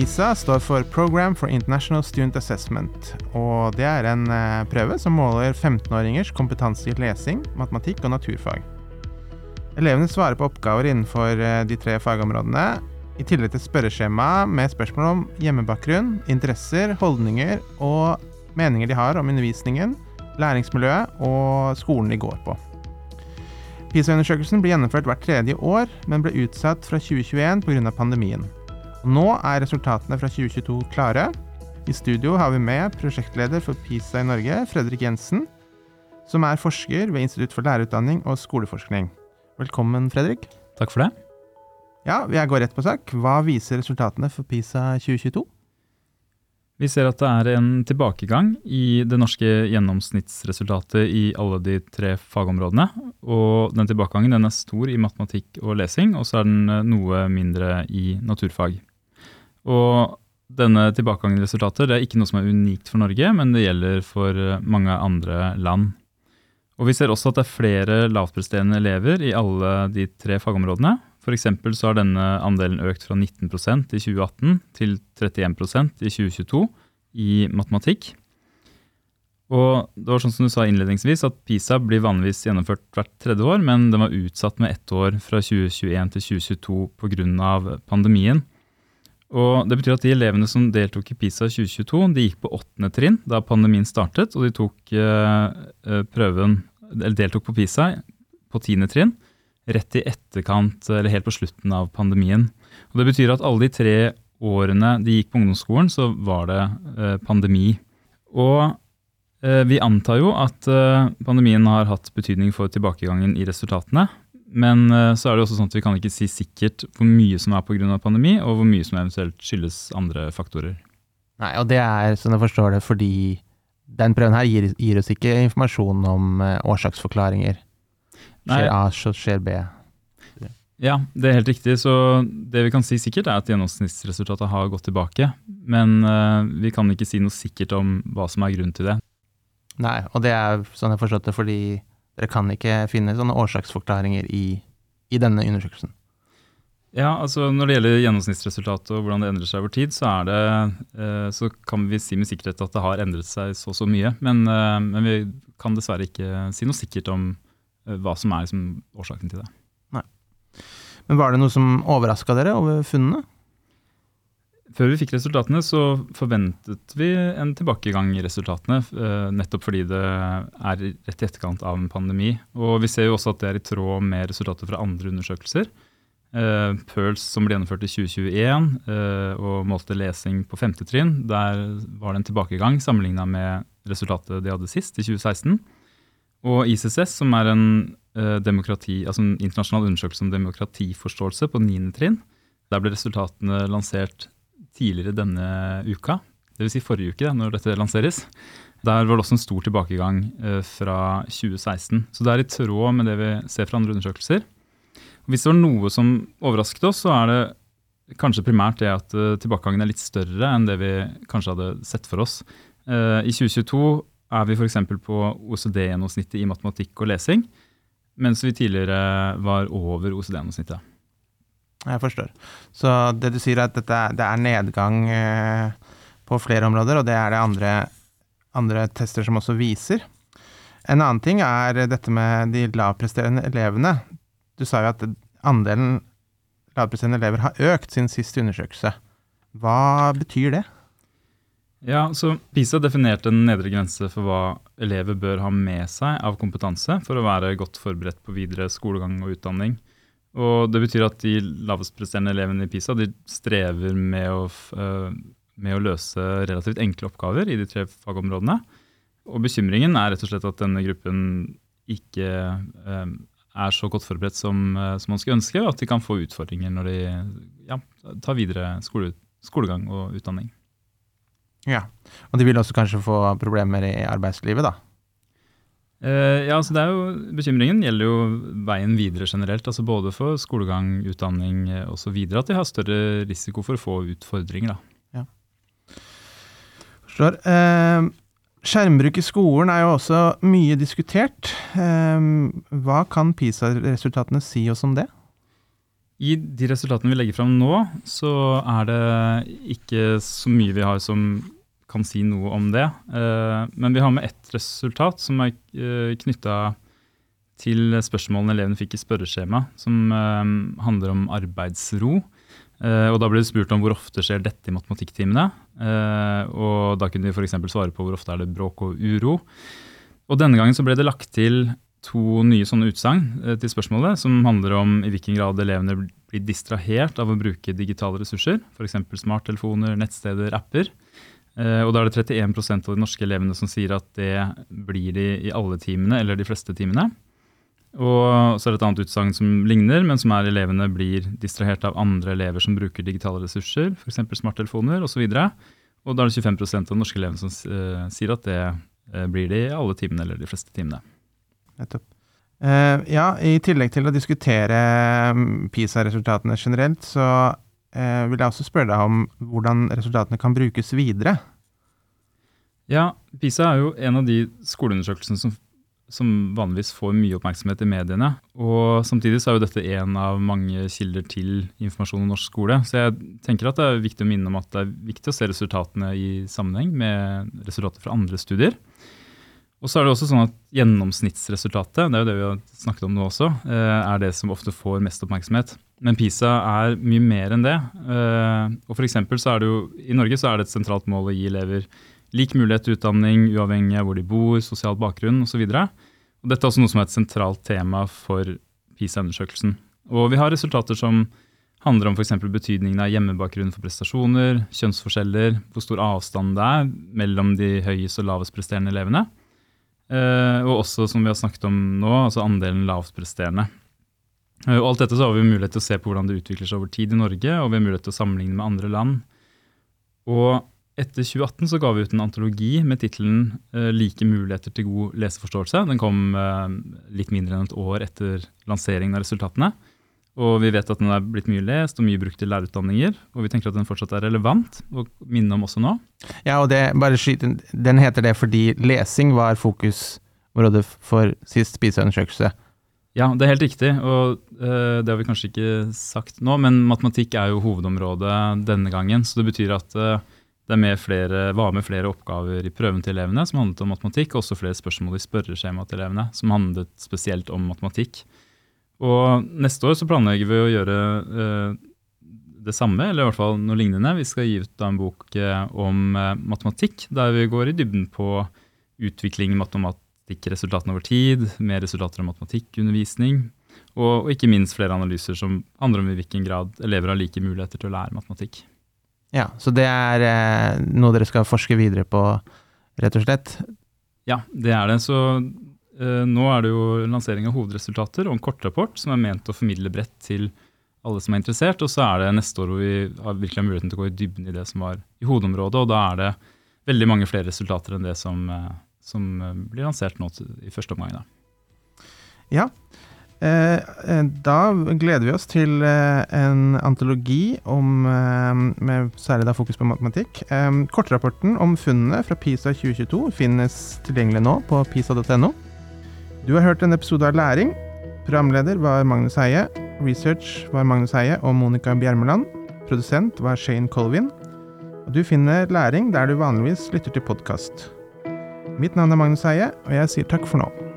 PISA står for Program for International Student Assessment, og det er en eh, prøve som måler 15-åringers kompetanse i lesing, matematikk og naturfag. Elevene svarer på oppgaver innenfor eh, de tre fagområdene, i tillegg til spørreskjema med spørsmål om hjemmebakgrunn, interesser, holdninger og meninger de har om undervisningen, læringsmiljøet og skolen de går på. PISA-undersøkelsen blir gjennomført hvert tredje år, men ble utsatt fra 2021 pga. pandemien. Nå er resultatene fra 2022 klare. I studio har vi med prosjektleder for PISA i Norge, Fredrik Jensen, som er forsker ved Institutt for lærerutdanning og skoleforskning. Velkommen, Fredrik. Takk for det. Ja, jeg går rett på sak. Hva viser resultatene for PISA 2022? Vi ser at det er en tilbakegang i det norske gjennomsnittsresultatet i alle de tre fagområdene. Og den tilbakegangen den er stor i matematikk og lesing, og så er den eh, noe mindre i naturfag. Og denne tilbakegangen i resultater det er ikke noe som er unikt for Norge, men det gjelder for eh, mange andre land. Og Vi ser også at det er flere lavtpresterende elever i alle de tre fagområdene. For så har denne andelen økt fra 19% i 2018 til 31% i 2022 i matematikk. Og det var sånn som du sa innledningsvis, at PISA blir vanligvis gjennomført hvert tredje år, men den var utsatt med ett år fra 2021 til 2022 pga. pandemien. Og Det betyr at de elevene som deltok i PISA 2022, de gikk på åttende trinn da pandemien startet, og de tok eh, prøven, eller deltok på PISA på tiende trinn rett i etterkant, eller helt på slutten av pandemien. Og Det betyr at alle de tre årene de gikk på ungdomsskolen, så var det eh, pandemi. Og eh, vi antar jo at eh, pandemien har hatt betydning for tilbakegangen i resultatene. Men eh, så er det også sånn at vi kan ikke si sikkert hvor mye som er pga. pandemi, og hvor mye som eventuelt skyldes andre faktorer. Nei, og det er, sånn jeg forstår det, fordi den prøven her gir, gir oss ikke informasjon om eh, årsaksforklaringer. Skjer A, så skjer B. Ja, det er helt riktig. Så det vi kan si sikkert, er at gjennomsnittsresultatet har gått tilbake. Men uh, vi kan ikke si noe sikkert om hva som er grunnen til det. Nei, og det er sånn jeg forstår forstått det, fordi dere kan ikke finne sånne årsaksforklaringer i, i denne undersøkelsen. Ja, altså Når det gjelder gjennomsnittsresultatet og hvordan det endrer seg over tid, så, er det, uh, så kan vi si med sikkerhet at det har endret seg så så mye. Men, uh, men vi kan dessverre ikke si noe sikkert om Eh, hva som er liksom årsaken til det. Nei. Men Var det noe som overraska dere over funnene? Før vi fikk resultatene, så forventet vi en tilbakegang i resultatene. Eh, nettopp fordi det er rett i etterkant av en pandemi. Og vi ser jo også at det er i tråd med resultater fra andre undersøkelser. PIRLS som ble gjennomført i 2021 uh, og målte lesing på femte trinn, der var det en tilbakegang sammenligna med resultatet de hadde sist, i 2016. Og ICCS, som er en, demokrati, altså en internasjonal undersøkelse om demokratiforståelse på 9. trinn, der ble resultatene lansert tidligere denne uka. Dvs. Si forrige uke, når dette lanseres. Der var det også en stor tilbakegang uh, fra 2016. Så det er i tråd med det vi ser fra andre undersøkelser. Hvis det var noe som overrasket oss, så er det kanskje primært det at uh, tilbakegangen er litt større enn det vi kanskje hadde sett for oss. I 2022 er vi f.eks. på OCD-gjennomsnittet i matematikk og lesing, mens vi tidligere var over OECD-gjennomsnittet. Jeg forstår. Så det du sier er at dette, det er nedgang eh, på flere områder, og det er det andre, andre tester som også viser. En annen ting er dette med de lavpresterende elevene. Du sa jo at andelen lavpresterende elever har økt siden sist undersøkelse. Hva betyr det? Ja, så PISA definerte en nedre grense for hva elever bør ha med seg av kompetanse for å være godt forberedt på videre skolegang og utdanning. Og Det betyr at de lavestpresterende elevene i PISA de strever med å, eh, med å, løse relativt enkle oppgaver i de tre fagområdene. Og Bekymringen er rett og slett at denne gruppen ikke eh, er så godt forberedt som, eh, som, man skulle ønske, og at de kan få utfordringer når de ja, tar videre skole, skolegang og utdanning. Ja, Og de vil også kanskje få problemer i arbeidslivet, da? Eh, ja, altså det er jo, Bekymringen gjelder jo veien videre generelt. altså Både for skolegang, utdanning eh, osv. At de har større risiko for å få utfordringer. da. Ja. Forstår. Eh, skjermbruk i skolen er jo også mye diskutert. Eh, hva kan PISA-resultatene si oss om det? I de resultatene vi legger fram nå, så er det ikke så mye vi har som kan si noe om det. Eh, men vi har med ett resultat som er eh, knytta til spørsmålene elevene fikk i spørreskjema, som eh, handler om arbeidsro. Og Da ble det spurt om hvor ofte skjer dette i matematikktimene. Og Da kunne de f.eks. svare på hvor ofte er det bråk og uro. Og Denne gangen så ble det lagt til to nye sånne utsagn til spørsmålet, som handler om i hvilken grad elevene blir distrahert av å bruke digitale ressurser, f.eks. smarttelefoner, nettsteder, apper. Eh, og da er det 31% av de norske elevene som sier at det blir de i alle timene, eller de fleste timene. Og så er det et annet utsagn som ligner, men som er elevene blir distrahert av andre elever som bruker digitale ressurser, f.eks. smarttelefoner osv. Og, og da er det 25% av de norske elevene som uh, sier at det uh, blir de i alle timene eller de fleste timene nettopp. Uh, ja, i tillegg til å diskutere mm, PISA-resultatene generelt, så uh, vil jeg også spørre deg om hvordan resultatene kan brukes videre. Ja, PISA er jo en av de skoleundersøkelsene som, som vanligvis får mye oppmerksomhet i mediene. Og samtidig så er jo dette en av mange kilder til informasjon om norsk skole. Så jeg tenker at det er viktig å minne om at det er viktig å se resultatene i sammenheng med resultater fra andre studier. Og så er det også sånn at Gjennomsnittsresultatet det er jo det vi har snakket om nå også, eh, er det som ofte får mest oppmerksomhet. Men PISA er mye mer enn det. Eh, og for så er det jo, I Norge så er det et sentralt mål å gi elever lik mulighet til utdanning, uavhengig av hvor de bor, sosial bakgrunn osv. Dette er også noe som er et sentralt tema for PISA-undersøkelsen. Og Vi har resultater som handler om f.eks. betydningen av hjemmebakgrunn for prestasjoner, kjønnsforskjeller, hvor stor avstand det er mellom de høyest og lavest presterende elevene. Uh, og også, som vi har snakket om nå, altså andelen lavtpresterende. Uh, og alt dette så har vi mulighet til å se på hvordan det utvikler seg over tid i Norge, og vi har mulighet til å sammenligne med andre land. Og etter 2018 så ga vi ut en antologi med tittelen uh, 'Like muligheter til god leseforståelse'. Den kom litt mindre enn et år etter lanseringen av resultatene. Og vi vet at den er blitt mye lest og mye brukt i lærerutdanninger. Og vi tenker at den fortsatt er relevant å minne om også nå. Ja, og det, bare skyt, den heter det fordi lesing var fokusområdet for sist PISA-undersøkelse. Ja, det er helt riktig, og uh, det har vi kanskje ikke sagt nå, men matematikk er jo hovedområdet denne gangen. Så det betyr at uh, det med flere, var med flere oppgaver i prøven til elevene som handlet om matematikk, og også flere spørsmål i spørreskjemaet til elevene som handlet spesielt om matematikk. Og neste år så planlegger vi å gjøre eh, det samme, eller i hvert fall noe lignende. Vi skal gi ut en bok uh, om eh, matematikk, der vi går i dybden på utvikling i matematikkresultatene over tid, mer resultater av matematikkundervisning, og, og, ikke minst flere analyser som handler om i hvilken grad elever har like muligheter til å lære matematikk. Ja, Så det er noe dere skal forske videre på, rett og slett? Ja, det er det. Så Eh, nå er det jo lansering av hovedresultater og en kortrapport som er ment å formidle bredt til alle som er interessert. Og så er det neste år hvor vi har virkelig muligheten til å gå i dybden i det som var i hovedområdet. Og da er det veldig mange flere resultater enn det som, eh, som eh, blir lansert nå i første omgang. Da. Ja, da gleder vi oss til en antologi om, med særlig da fokus på matematikk. Kortrapporten om funnene fra PISA 2022 finnes tilgjengelig nå på pisa.no. Du har hørt en episode av Læring. Programleder var Magnus Heie. Research var Magnus Heie og Monica Bjermeland. Produsent var Shane Colvin. Og du finner Læring der du vanligvis lytter til podkast. Mitt navn er Magnus Heie, og jeg sier takk for nå.